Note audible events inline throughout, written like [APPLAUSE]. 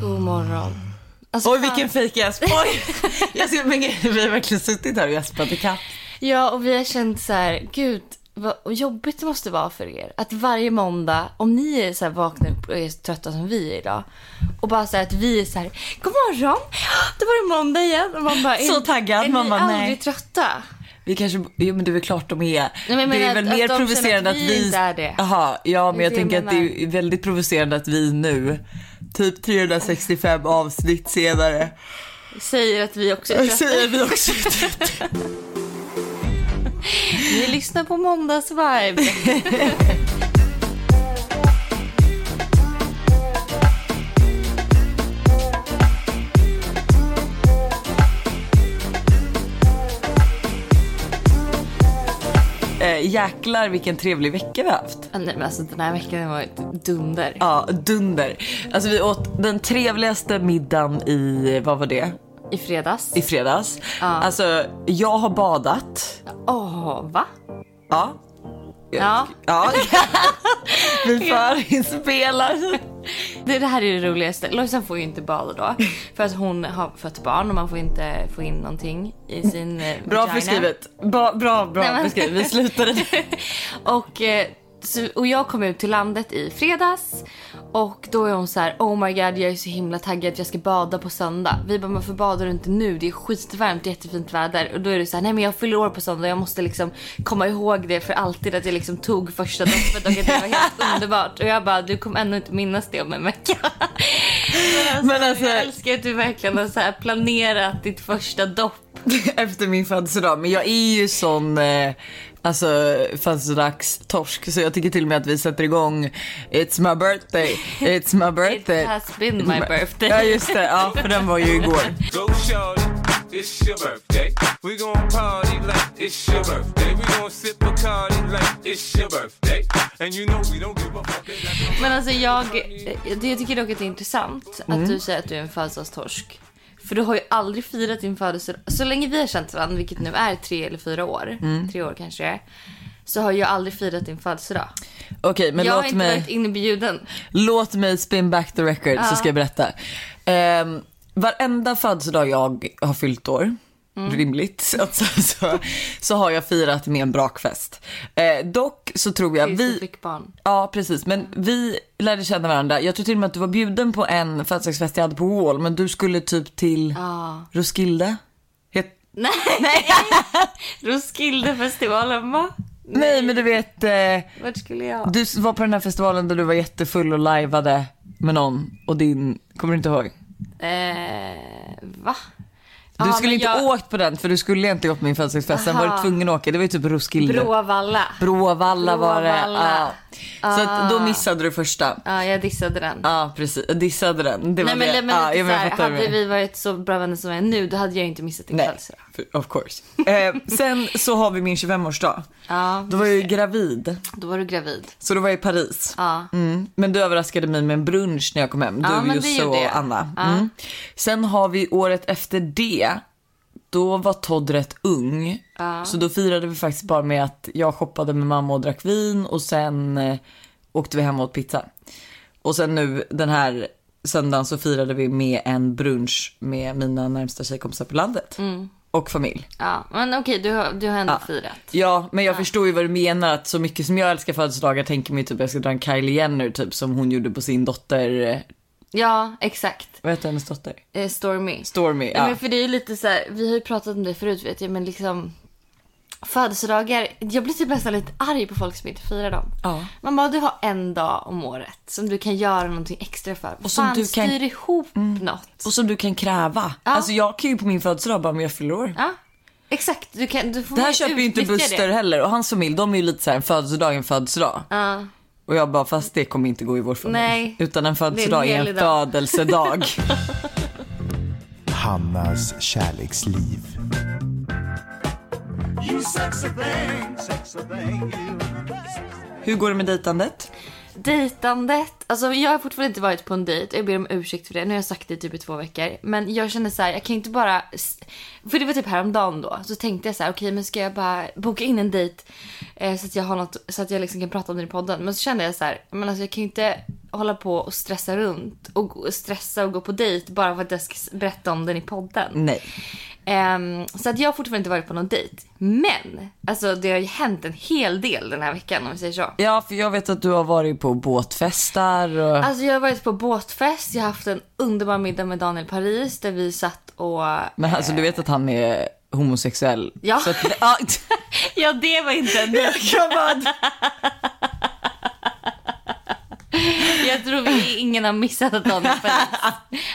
God morgon. Alltså, Oj vilken fejkgäsp. [LAUGHS] Jag ser, men vi har verkligen suttit här och gäspat i katt. Ja, och vi har känt så här, gud vad jobbigt det måste vara för er. Att varje måndag, om ni är så här vaknar upp och är så trötta som vi är idag. Och bara så här att vi är så här, god morgon, [GASPS] då var det måndag igen. Och man bara, Så är, taggad, Är man ni bara, aldrig nej. trötta? Vi kanske, jo men det är väl klart de är. men jag det är väl att- mer att de känner provocerande att att vi vi... inte är det. Jaha, ja men Det jag tänker jag att det är väldigt provocerande att vi nu, typ 365 avsnitt senare, Säger att vi också är trötta. säger vi också är trötta. [LAUGHS] Ni lyssnar på måndagsvibe. [LAUGHS] äh, jäklar vilken trevlig vecka vi har haft. Nej, men alltså den här veckan har varit dunder. Ja, dunder. Alltså vi åt den trevligaste middagen i, vad var det? I fredags. I fredags. Alltså jag har badat. Åh, va? Ja. Ja. Ja. [LAUGHS] vi förinspelar. Det, det här är det roligaste. Lojsan får ju inte bada då. För att hon har fött barn och man får inte få in någonting i sin eh, Bra vagina. beskrivet. Bra, bra, bra Nej, men- beskrivet. Vi slutade där. [LAUGHS] Och, eh, så, och jag kom ut till landet i fredags. Och då är hon så här: oh my god jag är så himla taggad jag ska bada på söndag. Vi bara, varför badar du inte nu? Det är skitvarmt, jättefint väder. Och då är det så här, nej men jag fyller år på söndag, jag måste liksom komma ihåg det för alltid att jag liksom tog första doppet att det var helt [LAUGHS] underbart. Och jag bara, du kommer ändå inte minnas det om en vecka. Men alltså, Men alltså- jag älskar att du verkligen har så här planerat ditt första dopp. [LAUGHS] Efter min födelsedag. Men jag är ju sån eh, alltså, födelsedagstorsk så jag tycker till och med att vi sätter igång It's my birthday, it's my [LAUGHS] birthday. It has been my birthday. Ja just det, ja för den var ju igår. Go shorty, it's your birthday. We gon' party like it's your birthday. We gon' sip Bacardi like it's your birthday. And you know we don't give a fuck. Men alltså jag, det- jag tycker dock att det är intressant Mm. att du säger att du är en födelsedagstorsk. För du har ju aldrig firat din födelsedag. Så länge vi har känt varandra, vilket nu är tre eller fyra år, Mm. tre år kanske så har jag aldrig firat din födelsedag. Okej men jag har låt inte mig, varit inbjuden. låt mig spin back the record så ska jag berätta. Um, varenda födelsedag jag har fyllt år, Mm. rimligt, [LAUGHS] så, så, så, har jag firat med en brakfest. Eh, dock så tror jag vi... fick barn. Ja, precis. Men vi lärde känna varandra. Jag tror till och med att du var bjuden på en födelsedagsfest jag hade på Wall, men du skulle typ till Ja. Roskilde. Het... Nej, [LAUGHS] nej. Roskildefestivalen va? Nej, men du vet, eh, Vart skulle jag? du var på den här festivalen där du var jättefull och lajvade med någon och din, kommer du inte ihåg? Eh, va? Du Ja, skulle men inte jag- åkt på den för du skulle inte gått på min födelsedagsfest, sen var du Aha. tvungen att åka. Det var ju typ Roskilde. Bråvalla. Bråvalla var det. Bråvalla. Ja. Så att då missade du första. Ja, jag dissade den. Ja, precis. Jag dissade den. Det var Nej men, det. men ja, lite jag men jag du hade vi varit så bra vänner som vi är nu då hade jag inte missat din för- of course. Eh, sen så har vi min 25-årsdag. Ja, Då var jag ju gravid, då var du gravid. så då var jag i Paris. Ja. Mm. Men du överraskade mig med en brunch när jag kom hem. Ja, Du, det Josse och Anna. Ja. Mm. Sen har vi året efter det. Då var Todd rätt ung. Så då firade vi faktiskt bara med att jag shoppade med mamma och drack vin och sen eh, åkte vi hem och åt pizza. Och sen nu den här söndagen så firade vi med en brunch med mina närmsta tjejkompisar på landet. Mm. Och familj. Ja, men okej du, har, du har ändå firat. Ja, men jag förstår ju vad du menar att så mycket som jag älskar födelsedagar tänker mig typ jag ska dra en Kylie Jenner typ som hon gjorde på sin dotter, eh, Ja, exakt. vad heter hennes dotter? Eh, Stormy. Stormy. Nej, Ja. men för det är ju lite så här, vi har ju pratat om det förut vet jag, men liksom födelsedagar, jag blir typ nästan lite arg på folk som inte firar dem. Ja. Man bara, du har en dag om året som du kan göra någonting extra för. Och som Fan, du kan- styr ihop något. Och som du kan kräva. Alltså jag kan ju på min födelsedag bara men jag fyller år. Ja, exakt. Du kan, du får Det här köper ju inte Buster det. heller och hans familj de är ju lite så här en födelsedag är en födelsedag. Ja. Och jag bara fast det kommer inte gå i vår familj. Nej. Utan en födelsedag är en, dag. födelsedag. [LAUGHS] Hannas kärleksliv. Hur går det med dejtandet? Dejtandet, alltså jag har fortfarande inte varit på en dejt. Jag ber om ursäkt för det. Nu har jag sagt det typ i två veckor. Men jag känner så här, jag kan inte bara... För det var typ häromdagen då. Så tänkte jag så här, okej men ska jag bara boka in en dejt eh, så att jag har något, så att jag liksom kan prata om det i podden. Men så kände jag så här, men alltså jag kan ju inte hålla på och stressa runt och stressa och gå på dejt bara för att jag ska berätta om den i podden. Nej. Ehm, så att jag har fortfarande inte varit på någon dejt. Men alltså det har ju hänt en hel del den här veckan om vi säger så. Ja, för jag vet att du har varit på båtfestar och... Alltså jag har varit på båtfest, jag har haft en underbar middag med Daniel Paris där vi satt och... Men alltså du vet att han är homosexuell? Ja. Så att, [LAUGHS] ja, Ja det var inte en dejt. [LAUGHS] Jag tror vi ingen har missat att Daniel Paris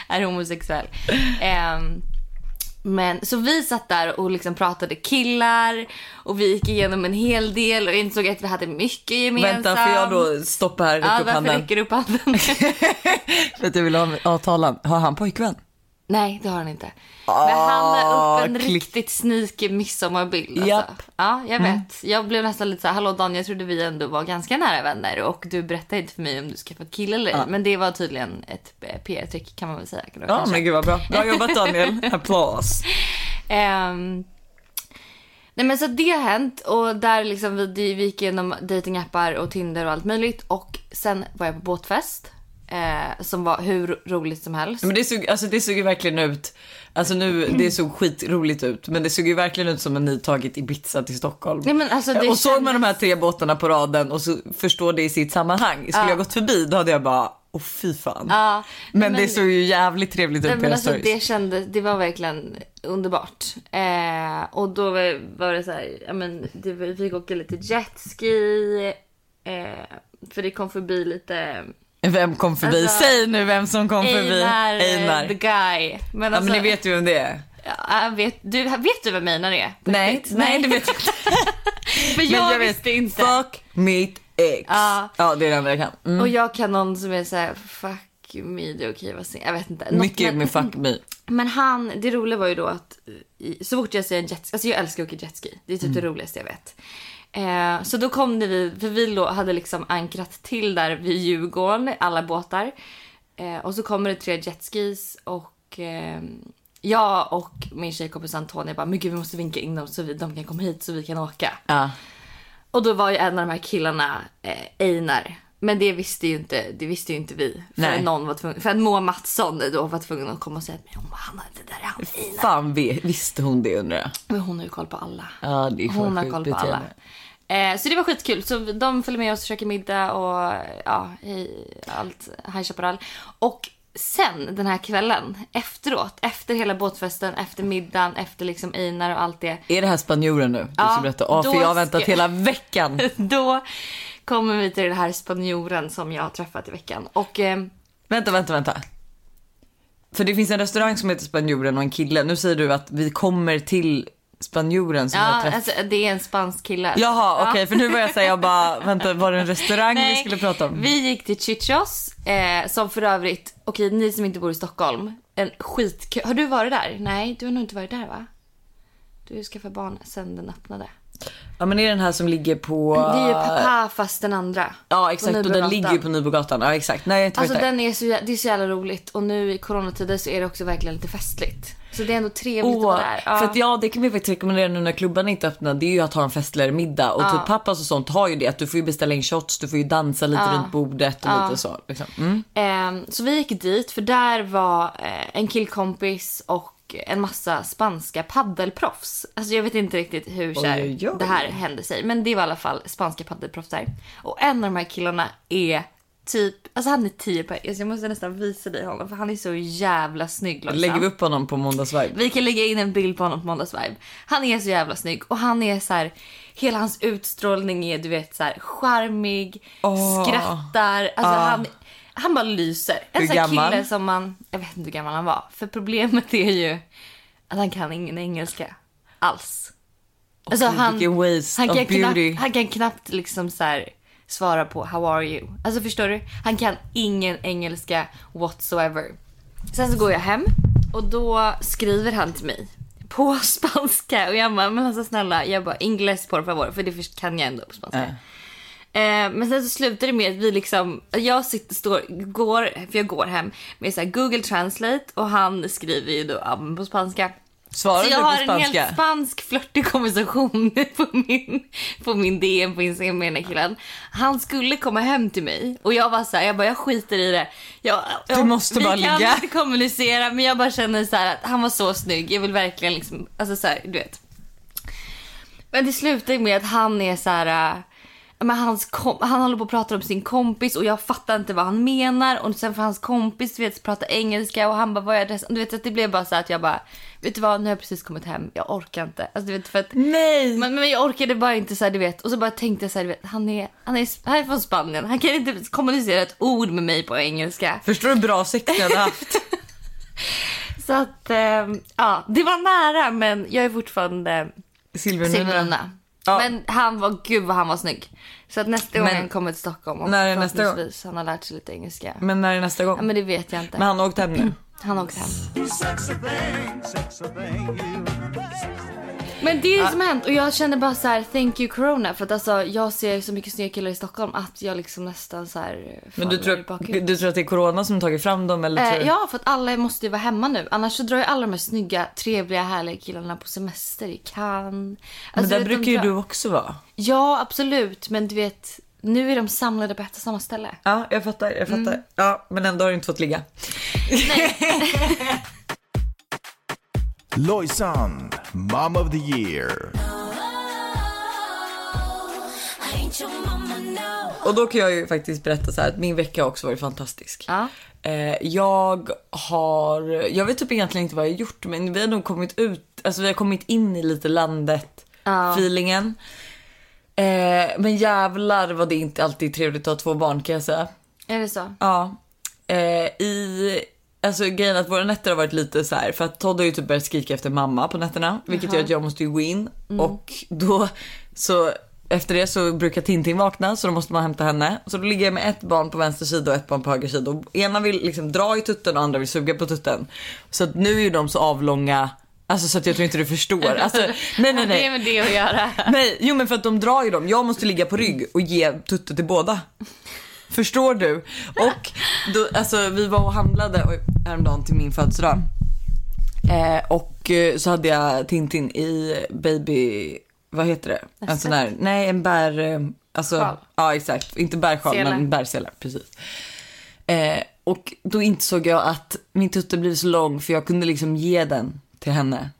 är homosexuell. Ehm, men så vi satt där och liksom pratade killar och vi gick igenom en hel del och insåg att vi hade mycket gemensamt. vänta, får jag då stoppa här och Ja, räcka upp varför handen? räcker du upp handen? [LAUGHS] För att jag vill ha, ha talan. Har han pojkvän? Nej, det har han inte. Men han la upp en Ah, klick. riktigt sneaky midsommarbild. Alltså. Ja, jag vet. Jag blev nästan lite så här, hallå Daniel, jag trodde vi ändå var ganska nära vänner och du berättade inte för mig om du skaffat kille eller ej. Men det var tydligen ett eh, PR-trick kan man väl säga. Ja, kanske. men gud vad bra. Bra [LAUGHS] jobbat Daniel. Applås. Ehm, nej men så det har hänt och där liksom vi, vi gick igenom datingappar och Tinder och allt möjligt och sen var jag på båtfest. Eh, som var hur roligt som helst. Men det såg, alltså det såg ju verkligen ut, alltså nu, det såg skitroligt ut, men det såg ju verkligen ut som en ni tagit Ibiza till Stockholm. Nej, men alltså, det och såg man kändes- de här tre båtarna på raden och så förstår det i sitt sammanhang. Skulle jag gått förbi då hade jag bara, åh fy fan. Ja, men, men- det såg ju jävligt trevligt ut på era alltså, stories. det kändes, det var verkligen underbart. Eh, och då var, var det så här, ja men det, vi fick åka lite jetski. Eh, för det kom förbi lite Vem kom förbi? Alltså, Säg nu vem som kom förbi. Einar, eh, Einar. the guy. Men Ja men alltså, ni vet ju vem det är. ja, vet, du, vet du vem Einar är? Nej, riktigt? nej det vet jag inte. [LAUGHS] För jag, Men jag visste vet, inte. fuck meet ex. Ja. ja det är det enda jag kan. Mm. Och jag kan någon som är så här, fuck me, det är okej vad säger jag vet inte. Något Mycket med- med fuck me. Men han, det roliga var ju då att så fort jag ser en jetski, alltså jag älskar att åka jetski. Det är typ det roligaste jag vet. Eh, så då kom det vi, för vi hade liksom ankrat till där vid Djurgården, alla båtar. Eh, och så kommer det tre jetskis och eh, jag och min tjejkompis Antonia bara, men gud vi måste vinka in dem så vi, de kan komma hit så vi kan åka. Ja. Och då var ju en av de här killarna eh, Einar. Men det visste ju inte, det visste ju inte vi. För Nej. någon var tvungen, för att Moa Mattsson då var tvungen att komma och säga att men Hanna, det där är han Einar. Fan visste hon det undrar jag. Men hon har ju koll på alla. Ja det är Hon har koll på alla. Eh, så det var skitkul. Så de följde med oss och käkade middag och ja, hej, allt, High Chaparral. Och sen den här kvällen efteråt, efter hela båtfesten, efter middagen, efter liksom Einar och allt det. Är det här spanjoren nu? Du Ja, ska berätta. Ja, för jag har väntat ska- hela veckan. [LAUGHS] Då kommer vi till den här spanjoren som jag har träffat i veckan. Och eh, vänta, vänta, vänta. För det finns en restaurang som heter Spanjoren och en kille. Nu säger du att vi kommer till spanjoren som jag ja, träffat. alltså, det är en spansk kille. Jaha, okej, Ja. för nu var jag säga jag bara, [LAUGHS] vänta, var det en restaurang vi Nej, skulle prata om? Vi gick till Chichos, eh, som för övrigt, okej ni som inte bor i Stockholm, en skitkö. Har du varit där? Nej, du har nog inte varit där va? Du ju skaffat barn sen den öppnade. Ja men det är den här som ligger på... Det är ju Papa fast den andra. Ja exakt, och den ligger ju på Nybrogatan. Ja exakt, nej jag Alltså den är så, det är så jävla roligt och nu i coronatider så är det också verkligen lite festligt. Så det är ändå trevligt att Åh, vara där. Ja. För att ja, det kan vi faktiskt rekommendera nu när klubban inte öppnar. Det är ju att ha en festligare middag. Och typ pappas och sånt har ju det. Att du får ju beställa in shots, du får ju dansa lite runt bordet och lite så. Liksom. Mm. Ehm, så vi gick dit för där var eh, en killkompis och en massa spanska paddelproffs. Alltså jag vet inte riktigt hur så här, det här hände sig. Men det var i alla fall spanska paddelproffs där. Och en av de här killarna är typ, alltså han är 10 poäng. Alltså jag måste nästan visa dig honom för han är så jävla snygg. Lojsan. Lägger vi upp honom på måndagsvibe? Vi kan lägga in en bild på honom på måndagsvibe. Han är så jävla snygg och han är så här, hela hans utstrålning är du vet så här charmig, Åh. skrattar, alltså han, han bara lyser. En Hur sån gammal? kille som man, jag vet inte hur gammal han var. För problemet är ju att han kan ingen engelska alls. Alltså han, waste han, of kan beauty. knappt, han kan knappt liksom så här svara på how are you. Alltså förstår du? Han kan ingen engelska whatsoever. Sen så går jag hem och då skriver han till mig på [LAUGHS] spanska och jag bara, men alltså snälla, jag bara ingles por favor för det kan jag ändå på spanska. Äh. Eh, men sen så slutar det med att vi liksom, jag sitter, står, går, för jag går hem med så Google translate och han skriver ju då men på spanska. Svarar Så du jag har en helt spansk flörtig konversation [LAUGHS] på min, på min DM på Instagram med den här killen. Han skulle komma hem till mig och jag var så här, jag bara jag skiter i det. Jag, jag, måste vi bara kan ligga. inte kommunicera men jag bara känner så här att han var så snygg. Jag vill verkligen liksom, alltså så här, du vet. Men det slutar med att han är så här. Men hans kom- han håller på att prata om sin kompis och jag fattar inte vad han menar. Och sen får hans kompis du vet, prata engelska och han bara vad är det? Du vet att det blev bara så att jag bara vet du vad nu har jag precis kommit hem. Jag orkar inte. Alltså du vet för att Nej! men, men jag orkade bara inte så här, du vet. Och så bara tänkte jag så här, du vet, han är, han är, han är från Spanien. Han kan inte kommunicera ett ord med mig på engelska. Förstår du hur bra sex jag hade haft? [LAUGHS] Så att, ehm, ja, det var nära men jag är fortfarande Silvernuna. Silvernunna. Ja. Men han var, gud vad han var snygg. Så att nästa gång Men- han kommer till Stockholm och När är nästa gång? han har lärt sig lite engelska. Men när är nästa gång? Ja men det vet jag inte. Men han har åkt hem nu. [CLEARS THROAT] Han har åkt hem. Men det är det som har hänt och jag känner bara så här: thank you corona för att alltså jag ser så mycket snygga killar i Stockholm att jag liksom nästan så här Men du tror, du tror att det är corona som tagit fram dem eller? tror Eh, ja, för att alla måste ju vara hemma nu. Annars så drar ju alla de här snygga, trevliga, härliga killarna på semester i Cannes. Men Alltså, där vet, de brukar ju drar- du också vara. Ja, absolut. Men du vet, nu är de samlade på ett och samma ställe. Ja, jag fattar. Jag fattar. Ja, men ändå har du inte fått ligga. [LAUGHS] Lojsan, Mom of the Year. Och då kan jag ju faktiskt berätta så här att min vecka har också varit fantastisk. Ja. Eh, jag har, jag vet typ egentligen inte vad jag har gjort men vi har nog kommit ut, alltså vi har kommit in i lite landet Ja. feelingen. Eh, men jävlar vad det inte alltid är trevligt att ha två barn kan jag säga. Är det så? Ja. Eh, I, alltså grejen att våra nätter har varit lite så här för att Todd har ju typ börjat skrika efter mamma på nätterna vilket gör att jag måste ju gå in och då så efter det så brukar Tintin vakna så då måste man hämta henne. Så då ligger jag med ett barn på vänster sida och ett barn på höger sida. Och ena vill liksom dra i tutten och andra vill suga på tutten. Så att nu är ju de så avlånga, alltså så att jag tror inte du förstår. Alltså, [LAUGHS] nej nej Det är nej. med det att göra. Nej, jo men för att de drar ju dem. Jag måste ligga på rygg och ge tutte till båda. Förstår du? Och då, alltså vi var och handlade häromdagen till min födelsedag. Eh, och eh, så hade jag Tintin i baby, vad heter det? En sån där, nej en bär, eh, alltså, Sjal. ja exakt, inte bärsjal men bärsele, precis. Eh, och då insåg jag att min tutte blivit så lång för jag kunde liksom ge den till henne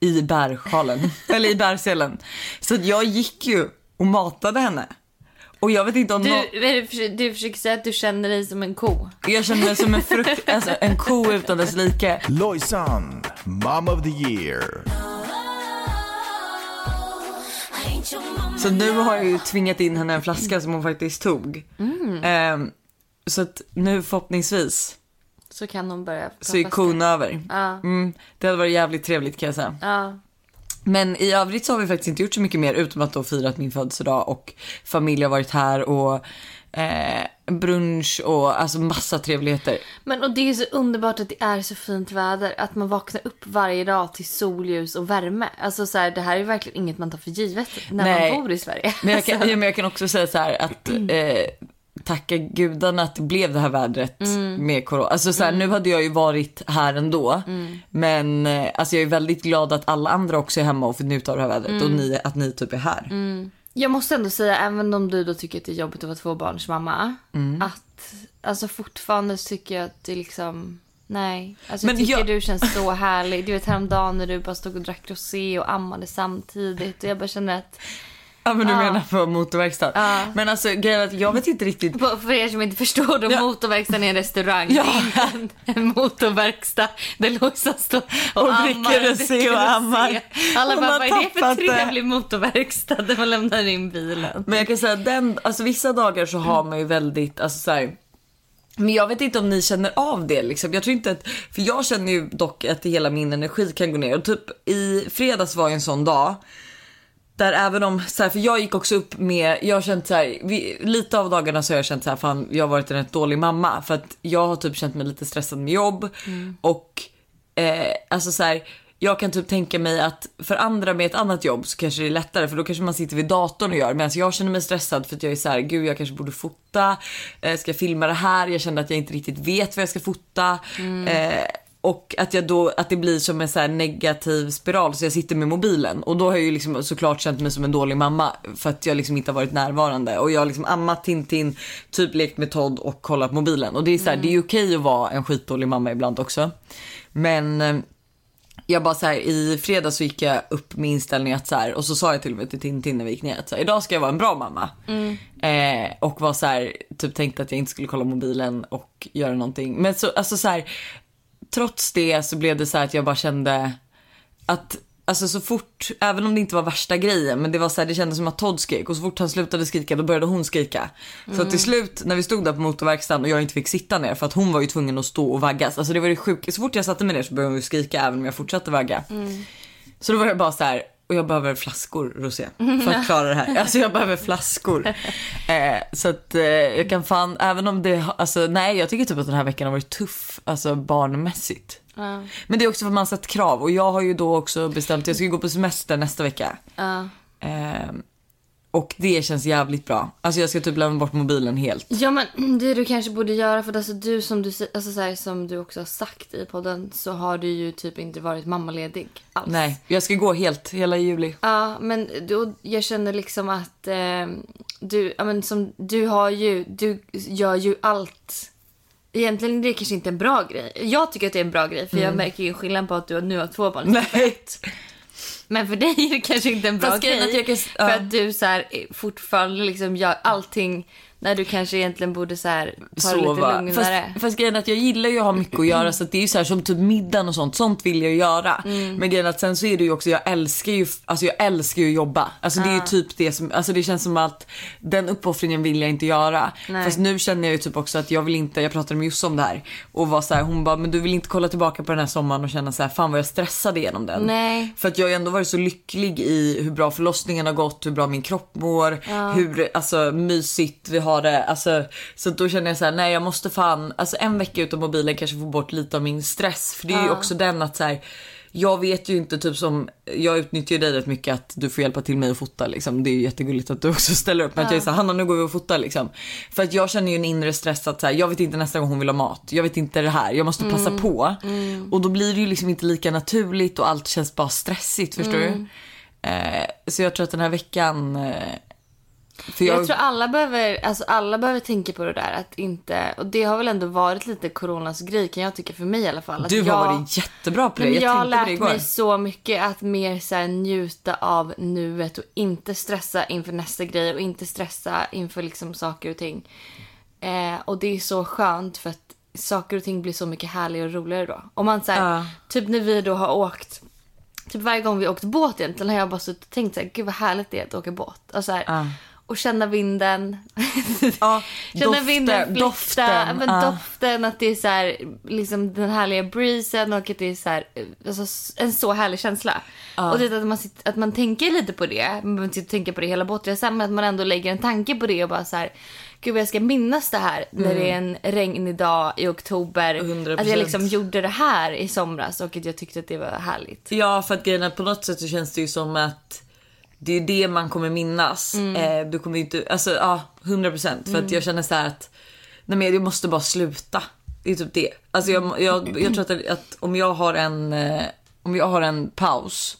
i bärsjalen, [LAUGHS] eller i bärselen. Så jag gick ju och matade henne. Och jag vet inte om Du, någon... du, försöker- säga att du känner dig som en ko. Jag kände mig som en frukt, [LAUGHS] alltså en ko utan dess like. Lojsan, Mom of the Year. Så nu har jag ju tvingat in henne en flaska som hon faktiskt tog. Ehm, så att nu förhoppningsvis Så kan hon börja så är kon över. Ja. Mm, det hade varit jävligt trevligt kan jag säga. Ja. Men i övrigt så har vi faktiskt inte gjort så mycket mer utom att då firat min födelsedag och familj har varit här och eh, brunch och alltså massa trevligheter. Men och det är så underbart att det är så fint väder. Att man vaknar upp varje dag till solljus och värme. Alltså så här, det här är verkligen inget man tar för givet när Nej. man bor i Sverige. Men jag, kan, [LAUGHS] ja, men jag kan också säga så här att eh, tacka gudarna att det blev det här vädret med corona. Alltså så här, nu hade jag ju varit här ändå. Men eh, alltså jag är väldigt glad att alla andra också är hemma och får njuta av det här vädret och ni, att ni typ är här. Jag måste ändå säga, även om du då tycker att det är jobbigt att vara tvåbarnsmamma. Mm. Att alltså fortfarande tycker jag att det liksom... Nej. Alltså Men jag tycker jag- du känns så härlig. Du vet häromdagen när du bara stod och drack rosé och ammade samtidigt. Och jag bara känner att... Ja men du menar på motorverkstad. Men alltså grejen att jag vet inte riktigt. På- För er som inte förstår då, motorverkstaden är en restaurang. Ja. Det är inte [LAUGHS] en, motorverkstad där Lojsan står och, Och ammar. dricker rosé och ammar. Alla Hon bara, har vad är det för tappat det." trevlig motorverkstad där man lämnar in bilen? Men jag kan säga den, alltså vissa dagar så har man ju väldigt, alltså så här, men jag vet inte om ni känner av det liksom. Jag tror inte att, för jag känner ju dock att hela min energi kan gå ner. Och typ i fredags var ju en sån dag. Där även om, så här, för jag gick också upp med, jag har känt så här, vi, lite av dagarna så har jag känt så här, fan jag har varit en rätt dålig mamma. För att jag har typ känt mig lite stressad med jobb. Och eh, alltså så här, jag kan typ tänka mig att för andra med ett annat jobb så kanske det är lättare för då kanske man sitter vid datorn och gör. Medan jag känner mig stressad för att jag är så här, gud jag kanske borde fota, eh, ska jag filma det här? Jag känner att jag inte riktigt vet vad jag ska fota. Eh, och att, jag då, att det blir som en så negativ spiral så jag sitter med mobilen och då har jag ju liksom såklart känt mig som en dålig mamma för att jag liksom inte har varit närvarande och jag har liksom ammat Tintin, typ lekt med Todd och kollat mobilen och det är så här, det är ju okej att vara en skitdålig mamma ibland också. Men eh, jag bara så här, i fredags så gick jag upp med inställning att så här, och så sa jag till och med till Tintin när vi gick ner att så här, idag ska jag vara en bra mamma. Eh, och var så här, typ tänkte att jag inte skulle kolla mobilen och göra någonting. Men så, alltså så här, trots det så blev det så här att jag bara kände att Alltså så fort, även om det inte var värsta grejen, men det var så här, det kändes som att Todd skrek och så fort han slutade skrika då började hon skrika. Så att till slut när vi stod där på motorverkstaden och jag inte fick sitta ner för att hon var ju tvungen att stå och vaggas. Alltså det var det sjuka, så fort jag satte mig ner så började hon ju skrika även om jag fortsatte vagga. Så då var jag bara så här, och jag behöver flaskor Rosé för att klara det här. Alltså jag behöver flaskor. [LAUGHS] Eh, så att eh, jag kan fan, även om det, alltså nej jag tycker typ att den här veckan har varit tuff, alltså barnmässigt. Ja. Men det är också för att man har satt krav och jag har ju då också bestämt att jag ska gå på semester nästa vecka. Ja. Ehm, och det känns jävligt bra. Alltså jag ska typ lämna bort mobilen helt. Ja men [CLEARS THROAT] det du kanske borde göra för att alltså, du som du alltså, så här, som du också har sagt i podden så har du ju typ inte varit mammaledig alls. Nej, jag ska gå helt hela juli. Ja men då, jag känner liksom att eh, du, ja, men som, du har ju, du gör ju allt. Egentligen är det kanske inte en bra grej. Jag tycker att det är en bra grej för jag märker ju skillnad på att du nu har två barn. Nej. Men för dig är det kanske inte en bra Fast grejen grej. jag kan- ja. För att du så här, eh, fortfarande liksom gör allting när du kanske egentligen borde så här, ta det lite Sova. lugnare. Fast, fast grejen är att jag gillar ju att ha mycket att göra så att det är ju så här som typ middagen och sånt, sånt vill jag göra. Mm. Men grejen är att sen så är det ju också, jag älskar ju, alltså jag älskar ju att jobba. Alltså det är ju typ det som, alltså det känns som att den uppoffringen vill jag inte göra. Nej. Fast nu känner jag ju typ också att jag vill inte, jag pratade med Josse om det här och var så här, hon bara, men du vill inte kolla tillbaka på den här sommaren och känna så här, fan vad jag stressade igenom den. Nej. För att jag har ju ändå varit så lycklig i hur bra förlossningen har gått, hur bra min kropp mår, hur alltså, mysigt vi har det. Alltså, så då känner jag så här, nej jag måste fan, alltså en vecka utan mobilen kanske få bort lite av min stress. För det är ju också den att så här, jag vet ju inte typ som, jag utnyttjar dig rätt mycket att du får hjälpa till mig att fota liksom. Det är ju jättegulligt att du också ställer upp. Men att jag är såhär, Hanna nu går vi och fotar liksom. För att jag känner ju en inre stress att så här, jag vet inte nästa gång hon vill ha mat. Jag vet inte det här, jag måste passa på. Och då blir det ju liksom inte lika naturligt och allt känns bara stressigt förstår du. Eh, så jag tror att den här veckan eh, för Jag... jag, tror alla behöver, alltså alla behöver tänka på det där att inte, och det har väl ändå varit lite coronas grej kan jag tycka för mig i alla fall. Att du har jag, varit jättebra på det. Jag, jag har lärt igår. mig så mycket att mer så här, njuta av nuet och inte stressa inför nästa grej och inte stressa inför liksom saker och ting. Eh, och det är så skönt för att saker och ting blir så mycket härligare och roligare då. Om man så här, Ja. typ när vi då har åkt Typ varje gång vi åkt båt egentligen har jag bara suttit och tänkt så här, gud vad härligt det är att åka båt. Och, så här, Ja. Och känna vinden. Ja, [LAUGHS] känna doften, vinden flytta. doften, men ja. doften, att det är så här, liksom den härliga breezen och att det är så här, alltså, en så härlig känsla. Och det att man, sitter, att man tänker lite på det. Man behöver inte tänka på det hela båtresan men att man ändå lägger en tanke på det och bara så här. Gud jag ska minnas det här när det är en regnig dag i oktober. 100%. Att jag liksom gjorde det här i somras och att jag tyckte att det var härligt. Ja för att grejen på något sätt så känns det ju som att det är det man kommer minnas. Eh, du kommer inte, alltså ja 100% för att jag känner så här att nej men jag måste bara sluta. Det är typ det. Alltså jag, jag, jag tror att, att om jag har en, eh, om jag har en paus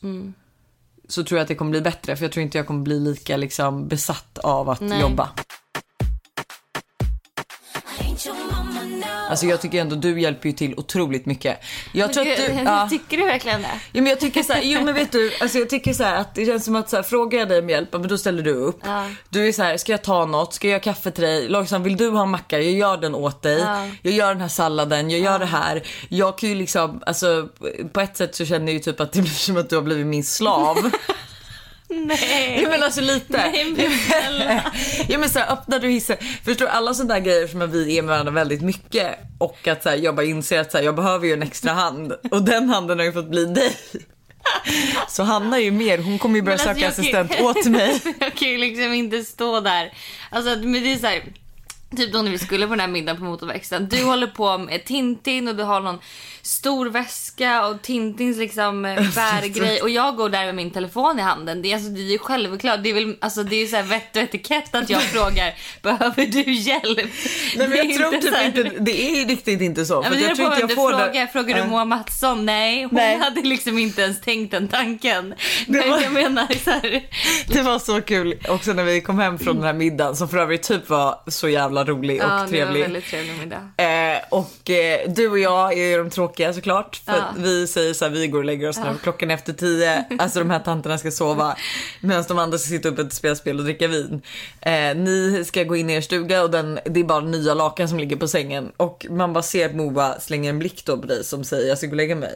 så tror jag att det kommer bli bättre för jag tror inte jag kommer bli lika liksom besatt av att Nej. jobba. Alltså jag tycker ändå du hjälper ju till otroligt mycket. Jag tror att du, [LAUGHS] ja. Tycker du verkligen det? Ja, men jag tycker så här, jo men vet du, alltså jag tycker så att det känns som att så här, frågar jag dig om hjälp, men då ställer du upp. Ja. Du är så här, ska jag ta något? Ska jag göra kaffe till dig? Långsamt, vill du ha en macka? Jag gör den åt dig. Ja. Jag gör den här salladen, jag gör det här. Jag kan ju liksom, alltså på ett sätt så känner jag ju typ att det blir som att du har blivit min slav. [LAUGHS] Nej. Ja men alltså lite. Nej, men snälla. ja men såhär öppnar du hissen. Förstår alla sådana där grejer som att vi är med varandra väldigt mycket. Och att såhär, jag bara inser att såhär, jag behöver ju en extra hand. Och den handen har ju fått bli dig. Så Hanna är ju mer, hon kommer ju börja alltså, söka jag kan- assistent åt mig. [LAUGHS] jag kan ju liksom inte stå där. Alltså men det är så här. Typ då när vi skulle på den här middagen på motorverkstaden. Du håller på med Tintin och du har någon stor väska och Tintins liksom eh, [LAUGHS] bärgrej. Och jag går där med min telefon i handen. Det är, alltså, det är ju självklart. Det är väl alltså, det är så här vett och etikett att jag [LAUGHS] frågar behöver du hjälp? Nej men Det är jag tror typ här- inte, det är riktigt inte så. För men jag tror inte jag du får frågar. det. Frågar du. Moa Mattsson? Nej, hon Nej. hade liksom inte ens tänkt den tanken. Det var- jag menar så här. Det var så kul också när vi kom hem från den här middagen som för övrigt typ var så jävla rolig och Ja, det var trevlig. väldigt trevlig middag. Eh, och eh, du och jag är ju de tråkiga såklart. För Ja. vi säger så här, vi går och lägger oss när klockan är efter tio. [LAUGHS] Alltså de här tanterna ska sova. Medan de andra ska sitta uppe och spela spel och dricka vin. Eh, ni ska gå in i er stuga och den, det är bara nya lakan som ligger på sängen. Och man bara ser att Moa slänger en blick då på dig som säger jag ska gå och lägga mig.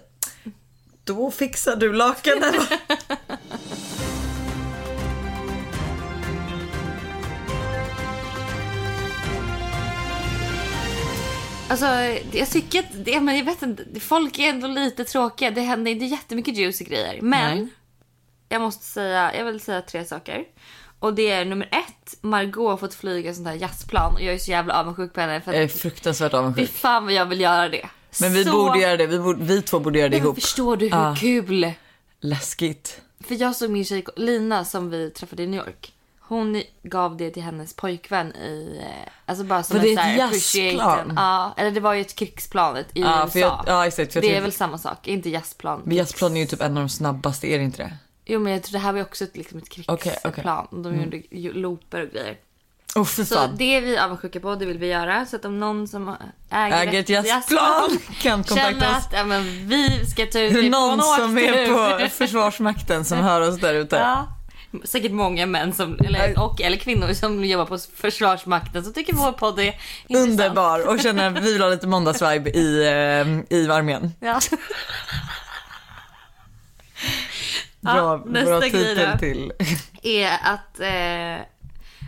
Då fixar du lakanen. [LAUGHS] Alltså, jag tycker att det, men jag vet inte, folk är ändå lite tråkiga. Det händer inte jättemycket juicy grejer. Men Nej. jag måste säga, jag vill säga tre saker. Och det är nummer ett, Margot har fått flyga sånt här jazzplan och jag är så jävla avundsjuk på henne. För jag är fruktansvärt fy avundsjuk. fan vad jag vill göra det. Men vi så... borde göra det, vi, borde, vi två borde göra det Nej, men ihop. Förstår du hur Ja. kul? Läskigt. För jag såg min tjej Lina som vi träffade i New York. Hon gav det till hennes pojkvän i, eh, alltså bara som Var det en ett jazzplan? Ja, eller det var ju ett krigsplanet i Ja, USA. jag- ja, exakt, jag det är tänkte- väl samma sak, inte jazzplan. Men jazzplan är ju typ en av de snabbaste, är det inte det? Jo men jag tror det här var ju också ett, liksom ett krigsplan. Okej, okej. De gjorde ju looper och grejer. För Så det är vi avundsjuka på, det vill vi göra. Så att om någon som äger, Äger ett jazzplan kan kontakta oss. att ja, men vi ska ta ut Är det någon som är på Försvarsmakten som hör oss där ute? Ja. Säkert många män som, eller, och, eller kvinnor som jobbar på Försvarsmakten som tycker vår podd är intressant. Underbar och känner att vi vill ha lite måndagsvibe i, eh, i armén. Ja. Bra, Ja, bra titel till. är att eh,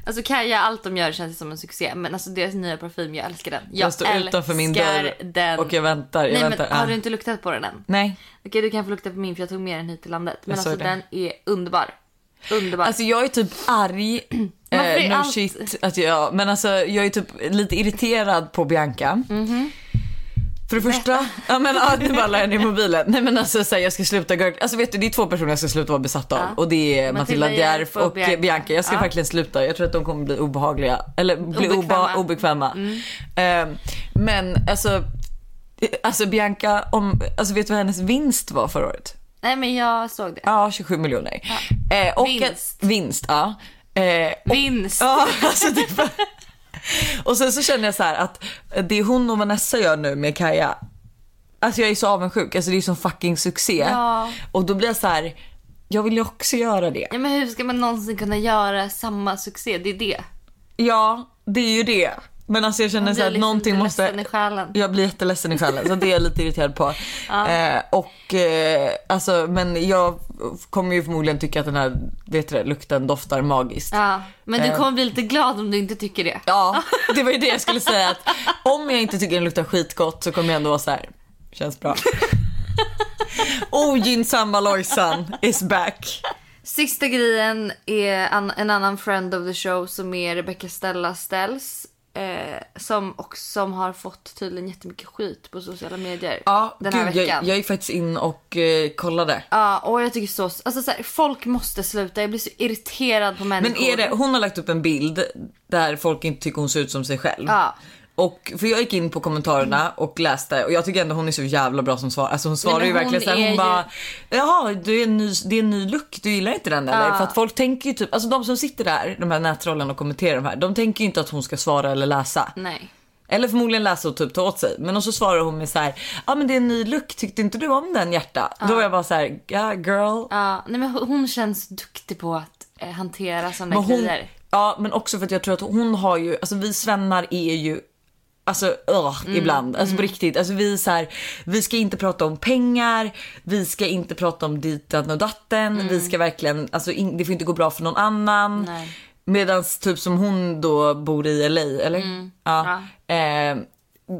Alltså Kaja, allt de gör känns som en succé. Men alltså deras nya parfym, jag älskar den. Jag, Jag står utanför min dörr den. och jag väntar. Jag Nej väntar. men har Ah. du inte luktat på den än? Nej. Okej du kan få lukta på min för jag tog med den hit till landet. Men Jag alltså det. den är underbar. Underbar. Alltså jag är typ arg. [CLEARS THROAT] Eh, no allt- shit. Att jag, men alltså jag är typ lite irriterad på Bianca. Mhm. För det första, [LAUGHS] ja men ja, nu bara la jag ner mobilen. Nej men alltså så här, jag ska sluta. Alltså vet du det är två personer jag ska sluta vara besatt av. Ja. Och det är Matilda Matilda Djerf och Bianca. Bianca. Jag ska Ja. verkligen sluta. Jag tror att de kommer bli obehagliga. Eller bli Obekväma. obekväma. Mm. Eh, men alltså, alltså Bianca, om, alltså vet du vad hennes vinst var förra året? Nej men jag såg det. Ja 27 miljoner. Eh, och Vinst. Att, vinst ja. Eh, Vinst. Ja, alltså var... Och sen så känner jag så här att det hon och Vanessa gör nu med Kaja, alltså jag är så avundsjuk, alltså det är sån fucking succé. Ja. Och då blir jag så här, jag vill ju också göra det. Ja, men hur ska man någonsin kunna göra samma succé? Det är det. Ja, det är ju det. Men alltså jag känner så att liksom någonting måste... Jag blir jätteledsen i själen så det är jag lite irriterad på. [LAUGHS] Eh, och eh, alltså men jag kommer ju förmodligen tycka att den här vet du, lukten doftar magiskt. Ja, men du Eh. kommer bli lite glad om du inte tycker det. Ja, [LAUGHS] det var ju det jag skulle säga att om jag inte tycker den luktar skitgott så kommer jag ändå vara så här. Känns bra. [LAUGHS] Ogynnsamma Lojsan is back. Sista grejen är en annan friend of the show som är Rebecca Stella Stells. Eh, som, och som har fått tydligen jättemycket skit på sociala medier Ja, den här gud, veckan. jag, jag gick faktiskt in och eh, kollade. Ja, och jag tycker så, alltså så här, folk måste sluta. Jag blir så irriterad på människor. Men är det, hon har lagt upp en bild där folk inte tycker hon ser ut som sig själv. Ja. Och för jag gick in på kommentarerna och läste och jag tycker ändå hon är så jävla bra som svar. Alltså hon svarar men ju verkligen såhär, är hon ju- bara Jaha det är, en ny, det är en ny look, du gillar inte den eller? Ja. För att folk tänker ju typ, alltså de som sitter där, de här nätrollen och kommenterar de här, de tänker ju inte att hon ska svara eller läsa. Nej. Eller förmodligen läsa och typ ta åt sig. Men och så svarar hon med så här, ja men det är en ny look, tyckte inte du om den hjärta? Då var jag bara så här, ja girl. Ja, nej men hon känns duktig på att eh, hantera sådana hon, grejer. ja men också för att jag tror att hon har ju, alltså vi svennar är ju Alltså uh, Mm, ibland, alltså på riktigt. Alltså vi så här, vi ska inte prata om pengar, vi ska inte prata om ditan och datten, vi ska verkligen, alltså in, det får inte gå bra för någon annan. Mm. Nej. Medans typ som hon då bor i LA, eller? Mm. Ja. Eh,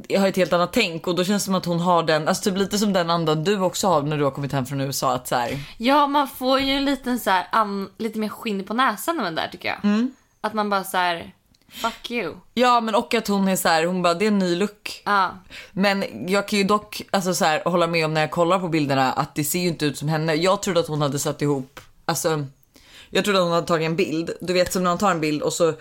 jag har ett helt annat tänk och då känns det som att hon har den, alltså typ lite som den andan du också har när du har kommit hem från USA att så här, Ja, man får ju en liten så här, an, lite mer skinn på näsan av den där tycker jag. Mm. Att man bara så här, Fuck you. Ja men och att hon är så här, hon bara det är en ny look. Ja. Men jag kan ju dock alltså, så här, hålla med om när jag kollar på bilderna att det ser ju inte ut som henne. Jag trodde att hon hade satt ihop, alltså jag trodde att hon hade tagit en bild. Du vet som när man tar en bild och så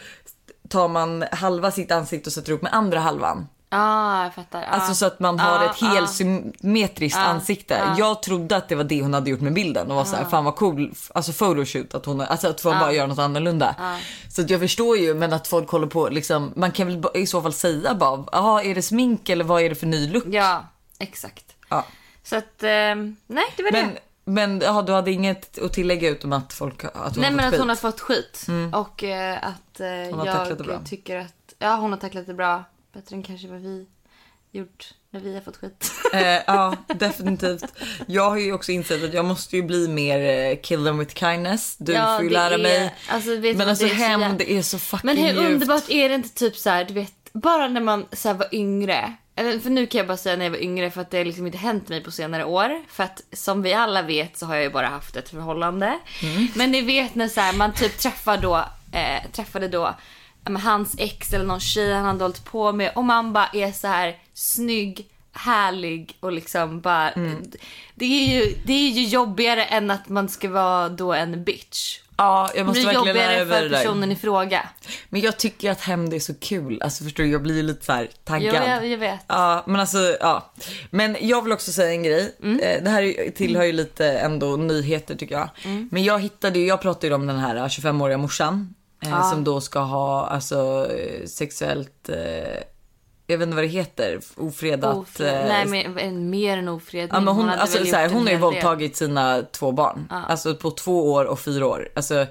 tar man halva sitt ansikte och sätter ihop med andra halvan. Ja, jag fattar. Ja. Alltså så att man har Ja, ett ja. helt symmetriskt ansikte. Jag trodde att det var det hon hade gjort med bilden och var så här, fan vad cool, alltså photoshoot att hon, alltså att få bara göra något annorlunda. Så att jag förstår ju men att folk håller på liksom, man kan väl i så fall säga bara, jaha är det smink eller vad är det för ny look? Ja, exakt. Ja. Så att, ehm, nej det var Men, det. men ja, du hade inget att tillägga utom att folk att hon Nej har men fått att skit? hon har fått skit. Och eh, att eh, Hon jag tycker att, ja hon har tacklat det bra. Bättre än kanske vad vi gjort när vi har fått skit. Eh, ja, definitivt. Jag har ju också insett att jag måste ju bli mer eh, kill them with kindness. Du Ja, får ju lära är- mig. alltså, men vad, alltså är så det är så fucking Men hur djupt. underbart är det inte typ så här, du vet, bara när man så här, var yngre. För nu kan jag bara säga när jag var yngre för att det har liksom inte hänt mig på senare år. För att som vi alla vet så har jag ju bara haft ett förhållande. Mm. Men ni vet när så här, man typ träffar då, eh, träffade då hans ex eller någon tjej han hade hållit på med och man bara är så här snygg, härlig och liksom bara. Mm. Det, är ju, det är ju jobbigare än att man ska vara då en bitch. Ja, jag Det måste blir verkligen jobbigare för det personen i fråga. Men jag tycker att hämnd är så kul. Alltså förstår du, jag blir lite så här taggad. Jo, jag, jag vet. Ja, men alltså ja. Men jag vill också säga en grej. Mm. Eh, Det här tillhör ju lite ändå nyheter tycker jag. Mm. Men jag hittade ju, jag pratade ju om den här 25-åriga morsan. Eh, Som då ska ha alltså eh, sexuellt, eh, jag vet inte vad det heter, ofredat. Ofred. eh, Nej, men en, mer än ofredning. Ja, men hon, hade alltså, väl så här, gjort en hon har ju våldtagit sina två barn. Alltså på två år och fyra år. Alltså,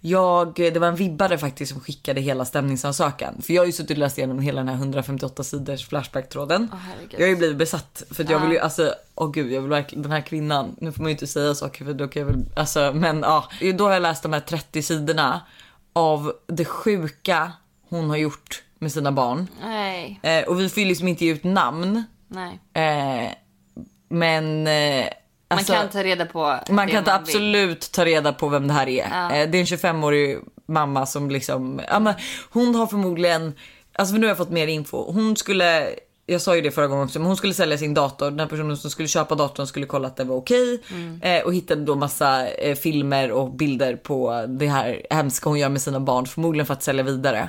jag, det var en vibbare faktiskt som skickade hela stämningsansökan. För jag har ju suttit och läst igenom hela den här 158 sidors flashback-tråden. herregud. jag har ju blivit besatt. För att jag vill ju, alltså, åh gud, jag vill verkligen, den här kvinnan, nu får man ju inte säga saker för då kan jag väl, alltså, men ja. Då har jag läst de här 30 sidorna av det sjuka hon har gjort med sina barn. Nej, Eh, och vi får ju liksom inte ge ut namn. nej. Eh, men... Eh, Man alltså, kan ta reda på man kan vill. absolut ta reda på vem det här är. Eh, det är en 25-årig mamma som liksom, ja men hon har förmodligen, alltså för nu har jag fått mer info. Hon skulle, jag sa ju det förra gången också, men hon skulle sälja sin dator. Den här personen som skulle köpa datorn skulle kolla att den var okej. Eh, och hittade då massa eh, filmer och bilder på det här hemska hon gör med sina barn. Förmodligen för att sälja vidare.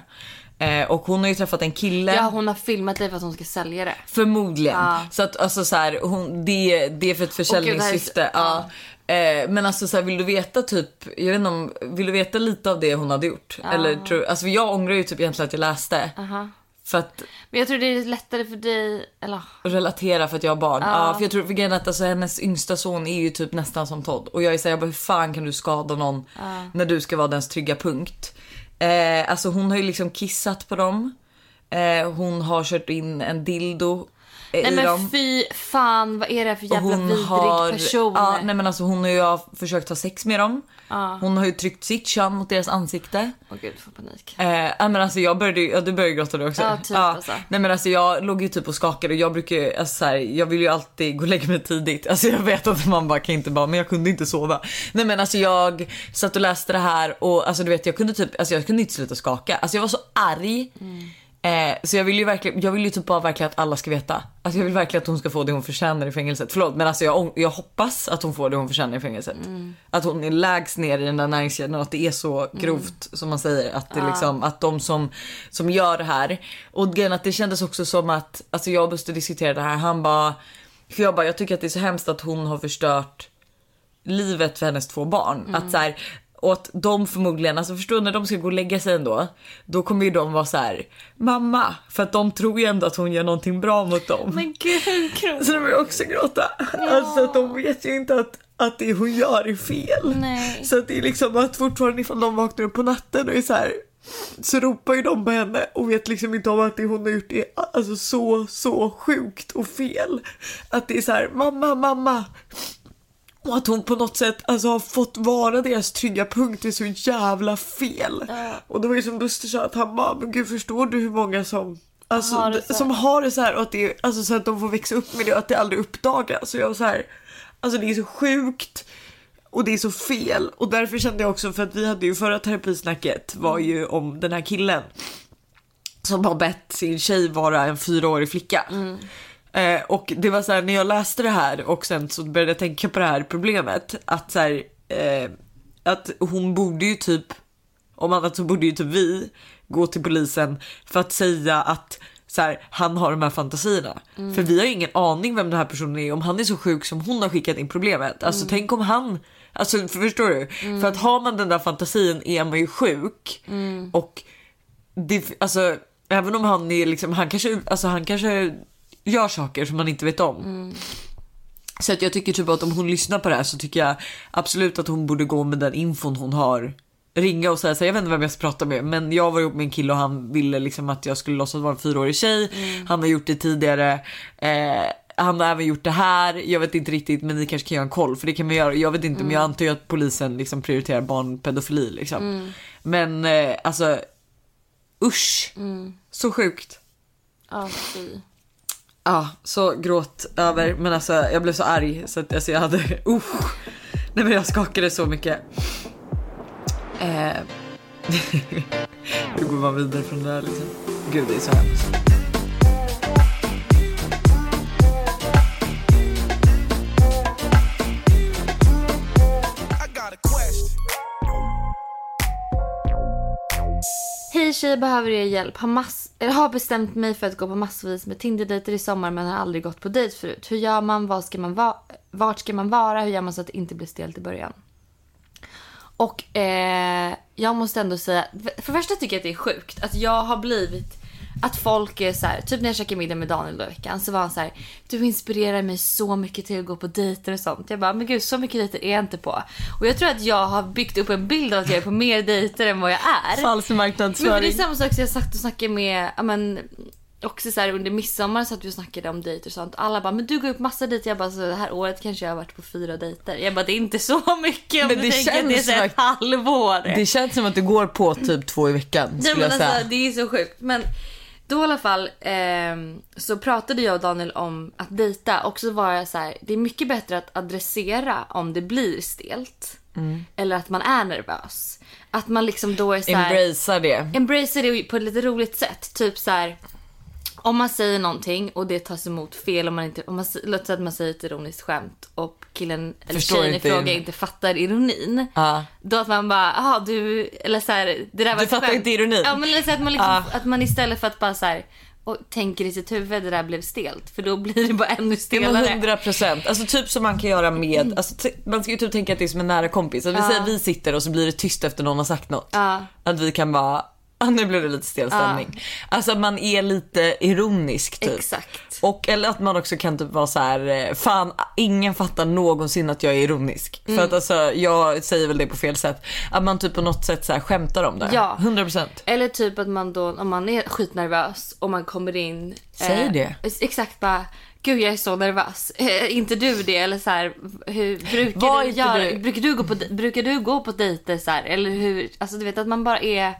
Eh, och hon har ju träffat en kille. Ja, hon har filmat det för att hon ska sälja det. Förmodligen. Ja. Så att alltså så här, hon, det, det är för ett försäljningssyfte. Det så- ja. Eh, men alltså så här, vill du veta typ, jag vet inte om, vill du veta lite av det hon hade gjort? Eller tror, alltså jag ångrar ju typ egentligen att jag läste. För att Men jag tror det är lättare för dig, eller relatera för att jag har barn. Ja. för jag tror för grejen att alltså, hennes yngsta son är ju typ nästan som Todd. Och jag är såhär, jag bara, hur fan kan du skada någon när du ska vara dens trygga punkt? Eh, alltså hon har ju liksom kissat på dem. Eh, hon har kört in en dildo Nej men dem. fy fan, vad är det för Och jävla vidrig person? Ja, nej men alltså hon har ju försökt ha sex med dem. Hon har ju tryckt sitt kön mot deras ansikte. Åh gud, jag får panik. Eh, men alltså jag började ja, du började gråta du också. Ja, typ, alltså. Nej men alltså jag låg ju typ och skakade och jag brukar ju, alltså, så här, jag vill ju alltid gå och lägga mig tidigt. Alltså jag vet att man bara kan inte bara, men jag kunde inte sova. Nej men alltså jag satt och läste det här och alltså du vet jag kunde typ, alltså jag kunde inte sluta skaka. Alltså jag var så arg. Eh, så jag vill ju verkligen, jag vill ju typ bara verkligen att alla ska veta. Alltså jag vill verkligen att hon ska få det hon förtjänar i fängelset. Förlåt men alltså jag, jag hoppas att hon får det hon förtjänar i fängelset. Att hon är lägst ner i den där näringskedjan och att det är så grovt som man säger. Att det liksom, att de som, som gör det här. Och grejen att det kändes också som att, alltså jag och Buster diskuterade det här, han bara, för jag bara, jag tycker att det är så hemskt att hon har förstört livet för hennes två barn. Att så här, och att de förmodligen, alltså förstår du när de ska gå och lägga sig ändå, då kommer ju de vara så här: mamma, för att de tror ju ändå att hon gör någonting bra mot dem. Men gud. Så de vill också gråta. Alltså att de vet ju inte att, att det hon gör är fel. Nej. Så att det är liksom att fortfarande ifall de vaknar upp på natten och är så här så ropar ju de på henne och vet liksom inte om att det hon har gjort är alltså så, så sjukt och fel. Att det är så här, mamma, mamma. Och att hon på något sätt alltså, har fått vara deras trygga punkt är så jävla fel. Och det var ju som Buster sa att han bara, men gud förstår du hur många som Alltså, Har som har det så här och att det alltså så att de får växa upp med det och att det aldrig uppdagas. Så jag var så här, alltså det är så sjukt och det är så fel och därför kände jag också för att vi hade ju förra terapisnacket var ju om den här killen som har bett sin tjej vara en fyraårig flicka. Eh, och det var så här när jag läste det här och sen så började jag tänka på det här problemet att så här, eh, att hon borde ju typ om annat så borde ju typ vi gå till polisen för att säga att så här, han har de här fantasierna. För vi har ju ingen aning vem den här personen är om han är så sjuk som hon har skickat in problemet. Alltså tänk om han, alltså för, förstår du? För att har man den där fantasin är man ju sjuk och det, alltså även om han är liksom, han kanske, alltså han kanske gör saker som man inte vet om. Så att jag tycker typ att om hon lyssnar på det här så tycker jag absolut att hon borde gå med den infon hon har. Ringa och säga så här, jag vet inte vem jag ska prata med men jag var ihop med en kille och han ville liksom att jag skulle låtsas vara en fyraårig tjej. Han har gjort det tidigare. Eh, han har även gjort det här. Jag vet inte riktigt men ni kanske kan göra en koll för det kan man göra. Jag vet inte men jag antar ju att polisen liksom prioriterar barnpedofili liksom. Men eh, alltså usch. Så sjukt. Ja, fy. Ja, så gråt över. Men alltså jag blev så arg så att alltså, jag hade... Uh, Nej men jag skakade så mycket. Eh. [LAUGHS] Hur går man vidare från det här liksom? Gud det är så hemskt. Hej tjejer, behöver er hjälp. Har, mass- jag har bestämt mig för att gå på massvis med Tinder-dejter i sommar men har aldrig gått på dejt förut. Hur gör man? Vad ska man va- vart ska man vara? Hur gör man så att det inte blir stelt i början? Och eh, jag måste ändå säga, för det första tycker jag att det är sjukt att jag har blivit att folk är så här, typ när jag käkade middag med Daniel då i veckan så var han så här, du inspirerar mig så mycket till att gå på dejter och sånt. Jag bara, men gud så mycket dejter är jag inte på. Och jag tror att jag har byggt upp en bild av att jag är på mer dejter än vad jag är. Falsk Men för det är marknadsföring. samma sak som jag satt och snackade med, ja men också så här under midsommar satt vi och snackade om dejter och sånt. Alla bara, men du går upp massa dejter. Jag bara, så det här året kanske jag har varit på fyra dejter. Jag bara, det är inte så mycket om Men du det tänker att det är så ett halvår. Det känns som att du går på typ två i veckan Nej, men alltså, det är så sjukt. Men då i alla fall ehm, så pratade jag och Daniel om att dejta och så var jag så här, det är mycket bättre att adressera om det blir stelt. Mm. Eller att man är nervös. Att man liksom då är så här, Embracea det. embrace det på ett lite roligt sätt. Typ så här. Om man säger någonting och det tas emot fel om man inte, om man, låt säga att man säger ett ironiskt skämt och killen eller Förstår tjejen i fråga inte fattar ironin. Ja. Då att man bara, jaha du, eller så här, det där var Du fattar skämt. inte ironin. Ja men eller så att man, liksom, Ja. att man istället för att bara så här, och tänker i sitt huvud det där blev stelt. För då blir det bara ännu Ja, stelare. 100 procent. Alltså typ som man kan göra med, alltså, t- man ska ju typ tänka att det är som en nära kompis. Att vi säger vi sitter och så blir det tyst efter någon har sagt något. Ja. Att vi kan bara, [LAUGHS] ah, nu blev det lite stel stämning. Alltså att man är lite ironisk typ. Exakt. Och eller att man också kan typ vara så här, eh, fan ingen fattar någonsin att jag är ironisk. Mm. För att alltså jag säger väl det på fel sätt. Att man typ på något sätt så här skämtar om det. Ja. 100 procent. Eller typ att man då, om man är skitnervös och man kommer in. Säg det. Exakt bara, gud jag är så nervös. [LAUGHS] Eh, inte du det? Eller så här, hur, brukar, Var du göra, du- brukar du gå på, brukar du gå på dejter så här? Eller hur, alltså du vet att man bara är,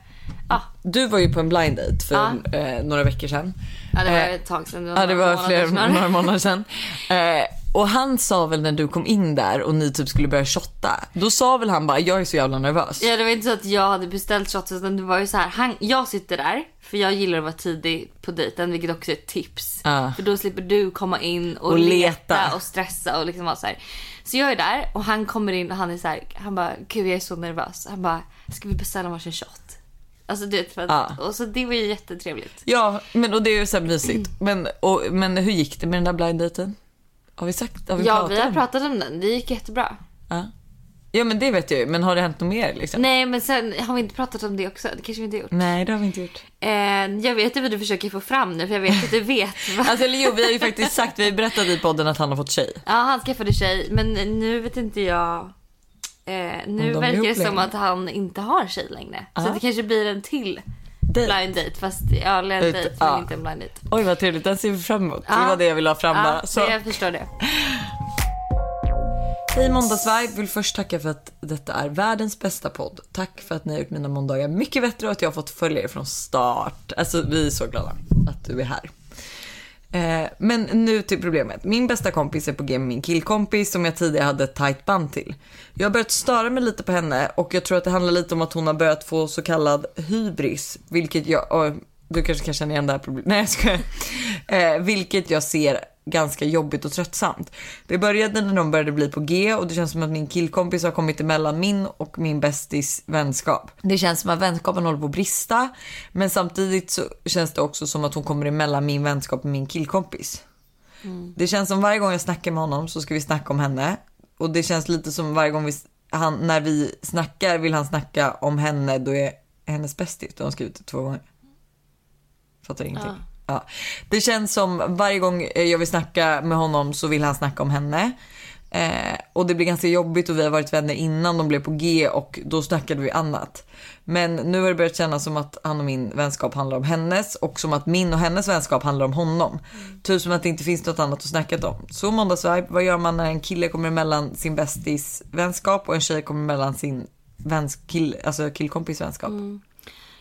ja, Du var ju på en blind date för eh, några veckor sedan. ja det var Eh, ett tag sedan. Ja det var flera, några månader sedan. Eh, och han sa väl när du kom in där och ni typ skulle börja shotta. Då sa väl han bara jag är så jävla nervös. Ja det var inte så att jag hade beställt shots utan det var ju så här, han, jag sitter där för jag gillar att vara tidig på dejten vilket också är ett tips. Ja. För då slipper du komma in och, Och leta. leta. och stressa och liksom vara så här. Så jag är där och han kommer in och han är så här, han bara gud jag är så nervös. Han bara ska vi beställa varsin shot? Alltså du vet för att, Ja. och så det var ju jättetrevligt. Ja men och det är ju så här mysigt. Men, och, men hur gick det med den där blind daten? Har vi sagt? Har vi ja pratat vi har om pratat om den, det gick jättebra. det? Ja. ja men det vet jag ju. Men har det hänt något mer liksom? Nej men sen har vi inte pratat om det också, det kanske vi inte gjort. Nej det har vi inte gjort. Eh, jag vet ju vad du försöker få fram nu för jag vet att du vet [LAUGHS] vad Alltså eller jo vi har ju faktiskt sagt, vi har ju berättat i podden att han har fått tjej. Ja, han skaffade tjej. Men nu vet inte jag. Eh, nu de verkar det som att han inte har tjej längre. Så Ja. det kanske blir en till Dejt. blind date. Fast ja, en dejt ja. men inte en blind date. Oj vad trevligt, den ser vi fram emot. Det Ja. var det jag ville ha fram bara. Så. jag förstår det. [LAUGHS] Hej Måndagsvibe, vill först tacka för att detta är världens bästa podd. Tack för att ni har gjort mina måndagar mycket bättre och att jag har fått följa er från start. Alltså vi är så glada att du är här. Eh, men nu till problemet. Min bästa kompis är på G med min killkompis som jag tidigare hade ett tight band till. Jag har börjat störa mig lite på henne och jag tror att det handlar lite om att hon har börjat få så kallad hybris. Vilket jag, och Du kanske kan känna igen det här problemet. Nej jag skojar. Eh, vilket jag ser ganska jobbigt och tröttsamt. Det började när de började bli på G och det känns som att min killkompis har kommit emellan min och min bästis vänskap. Det känns som att vänskapen håller på att brista men samtidigt så känns det också som att hon kommer emellan min vänskap och min killkompis. Det känns som varje gång jag snackar med honom så ska vi snacka om henne och det känns lite som varje gång vi, han, när vi snackar vill han snacka om henne då är hennes bästis. Då har hon skrivit det två gånger. Fattar ingenting. Ja. Det känns som varje gång jag vill snacka med honom så vill han snacka om henne. Eh, och det blir ganska jobbigt och vi har varit vänner innan de blev på G och då snackade vi annat. Men nu har det börjat kännas som att han och min vänskap handlar om hennes och som att min och hennes vänskap handlar om honom. Typ som att det inte finns något annat att snacka om. Så måndagsvibe, vad gör man när en kille kommer emellan sin bästis vänskap och en tjej kommer emellan sin väns kill, alltså killkompis vänskap?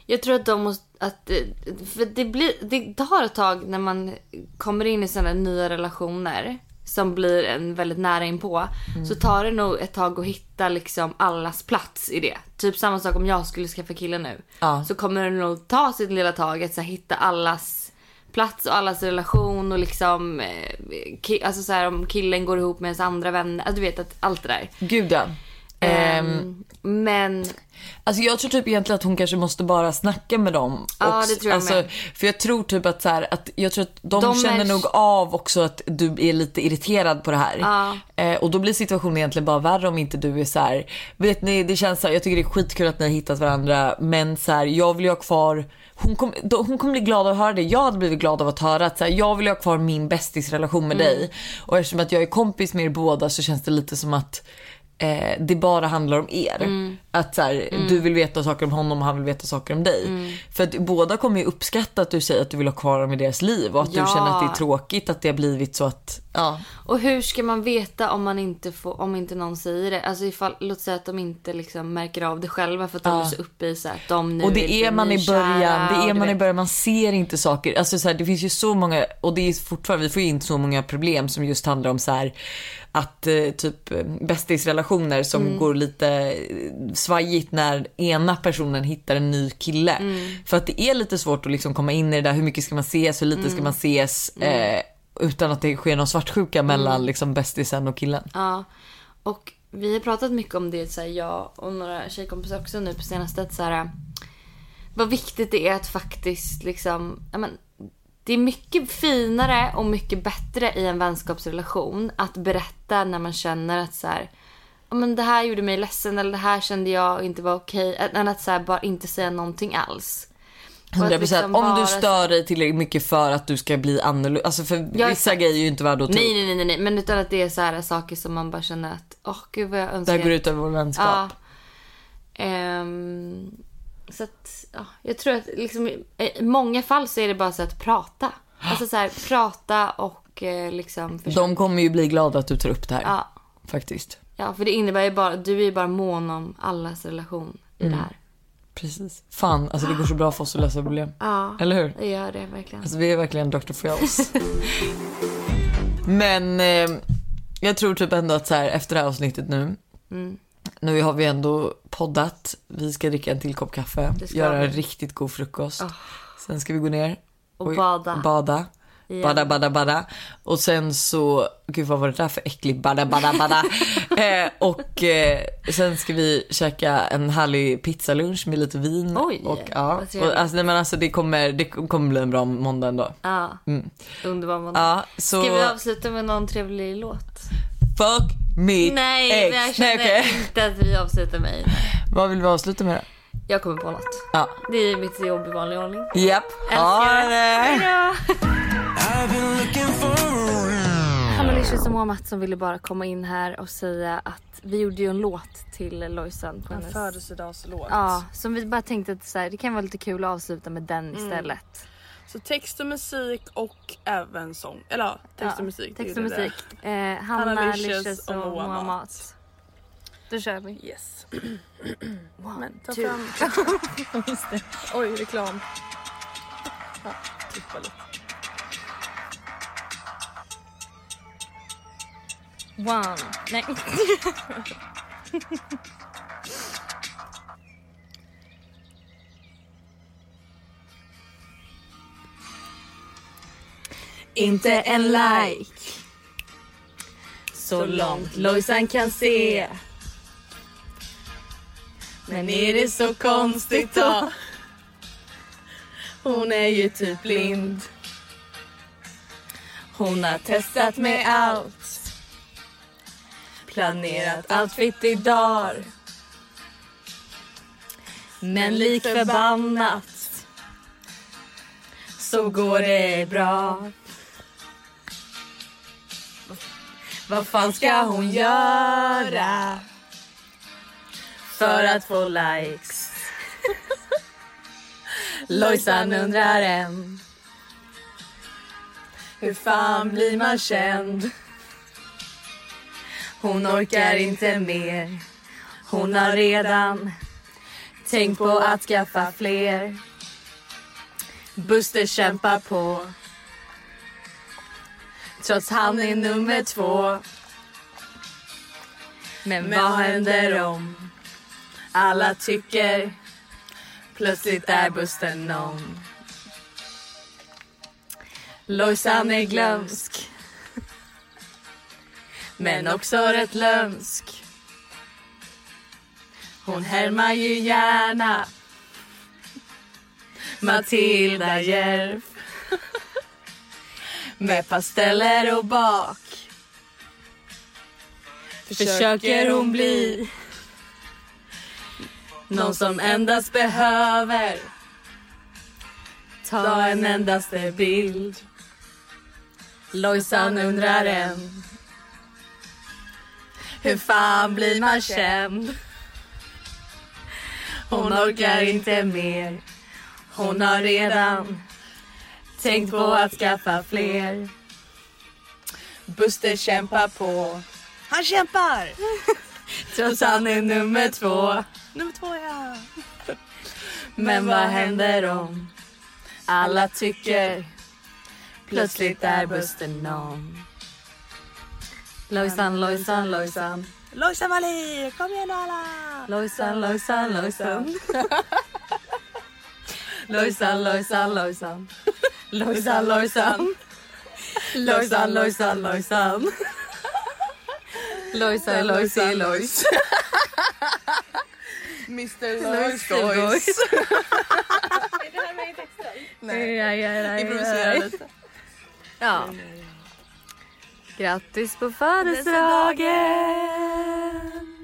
Jag tror att de måste... Att, eh, för det, blir, det tar ett tag när man kommer in i sådana nya relationer som blir en väldigt nära inpå. Så tar det nog ett tag att hitta liksom allas plats i det. Typ samma sak om jag skulle skaffa kille nu. Ja. Så kommer det nog ta sitt lilla tag att så här, hitta allas plats och allas relation och liksom... Eh, alltså så här, om killen går ihop med ens andra vänner. Alltså, du vet att allt det där. Gud ja. Ehm, men Alltså jag tror typ egentligen att hon kanske måste bara snacka med dem. Ja, Och- det tror jag alltså, med. För jag tror typ att så här, att jag tror att de, De känner är- nog av också att du är lite irriterad på det här. Ja. Eh, och då blir situationen egentligen bara värre om inte du är så här. vet ni det känns så här, jag tycker det är skitkul att ni har hittat varandra men så här, jag vill ju ha kvar hon kommer hon kommer bli glad av att höra det. Jag hade blivit glad av att höra att så här, jag vill ha kvar min bästisrelation med Mm. dig. Och eftersom att jag är kompis med er båda så känns det lite som att eh, det bara handlar om er. Mm. Att så här, du vill veta saker om honom och han vill veta saker om dig. Mm. För att båda kommer ju uppskatta att du säger att du vill ha kvar dem i deras liv och att Ja. du känner att det är tråkigt att det har blivit så att, ja. Och hur ska man veta om man inte får, om inte någon säger det? Alltså ifall, låt säga att de inte liksom märker av det själva för att de Ja. är så uppe i så att de nu Och det är man i början, det är man i början, man ser inte saker. Alltså så här, det finns ju så många, och det är fortfarande, vi får ju in så många problem som just handlar om så här att eh, typ eh, bästisrelationer som Mm. går lite eh, svajigt när ena personen hittar en ny kille. Mm. För att det är lite svårt att liksom komma in i det där, hur mycket ska man ses, hur lite Mm. ska man ses eh, utan att det sker någon svartsjuka Mm. mellan liksom bästisen och killen. Ja. Och vi har pratat mycket om det, så här, jag och några tjejkompisar också nu på senaste. Att så här, vad viktigt det är att faktiskt liksom, men, det är mycket finare och mycket bättre i en vänskapsrelation att berätta när man känner att så här, men det här gjorde mig ledsen eller det här kände jag inte var okej. Än att så här, bara inte säga någonting alls. Och att 100% liksom om du stör dig tillräckligt mycket för att du ska bli annorlunda. Alltså för Ja, vissa grejer är ju inte värda att ta Nej, nej, nej, nej, men utan att det är så här saker som man bara känner att, åh gud vad jag Det önskar. här går ut över vår vänskap. Ja. Ehm, så att, ja, jag tror att liksom, i många fall så är det bara så att prata. Alltså så här, prata och eh, liksom försöka. De kommer ju bli glada att du tar upp det här. Ja, Faktiskt. ja, för det innebär ju bara, du är ju bara mån om allas relation i Mm. det här. Precis. Fan, alltså det går så bra för oss att lösa problem. Ja, Eller hur? det gör det verkligen. Alltså vi är verkligen Dr. Feels. [LAUGHS] Men eh, jag tror typ ändå att så här efter det här avsnittet nu. Mm. Nu har vi ändå poddat. Vi ska dricka en till kopp kaffe. Det ska Göra vi. en riktigt god frukost. Sen ska vi gå ner. Och bada. Bada. Igen. Bada, bada, bada. Och sen så, gud vad var det där för äckligt bada, bada, bada. [LAUGHS] eh, och eh, sen ska vi käka en härlig pizzalunch med lite vin. Oj, och, ja. och, alltså, nej, men alltså, det, kommer, det kommer bli en bra måndag ändå. Ja, Mm. underbar måndag. Ja, så Ska vi avsluta med någon trevlig låt? fuck mitt Nej, ex. jag känner okej. inte att vi avslutar med. Vad vill vi avsluta med då? Jag kommer på något. Ja. Det är mitt jobb i vanlig ordning. Japp. Ha det. I've been looking for a Amalicious och Moa Mattsson ville bara komma in här och säga att vi gjorde ju en låt till Lojsan på En hennes... födelsedagslåt. Ja, som vi bara tänkte att så här, det kan vara lite kul att avsluta med den istället. Så text och musik och även sång. Eller ja, text och musik. Text och musik. Eh, Hanna, Hanna Licious och och Moa Moa Mat. Då kör vi. Yes. [CLEARS THROAT] Men ta two. fram... [LAUGHS] Oj, reklam. Ja, klippa lite. One. Nej. inte en like. Så långt Lojsan kan se. Men är det så konstigt då? Hon är ju typ blind. Hon har testat med allt. Planerat outfit i dagar. Men lik förbannat så går det bra. Vad fan ska hon göra för att få likes? [LAUGHS] Lojsan undrar än hur fan blir man känd? Hon orkar inte mer. Hon har redan tänkt på att skaffa fler. Buster kämpar på. Trots han är nummer två. Men vad händer om alla tycker plötsligt är Buster någon? Lojsan är glömsk. Men också rätt lömsk. Hon härmar ju gärna Matilda Järf med pasteller och bak försöker hon bli någon som endast behöver ta en endaste bild. Lojsan undrar än hur fan blir man känd? Hon orkar inte mer. Hon har redan tänkt på att skaffa fler. Buster kämpar på. Han kämpar! [LAUGHS] Trots han är nummer två. Nummer två ja. Men vad händer om alla tycker plötsligt är Buster någon? Lojsan, Lojsan, Lojsan. Lojsan Wallin, kom igen alla! Lojsan, [LAUGHS] Lojsan, Lojsan. Lojsan, Lojsan, Lojsan. Lojsan, Lojsan. Lojsan, Lojsan, Lojsan. Lojsan, [LAUGHS] Lojsi, Lojs. [LAUGHS] Mr Lojs Lojs. Är det här med i texten? Nej. Ja, ja, ja, Improvisera lite. Ja. Grattis på födelsedagen!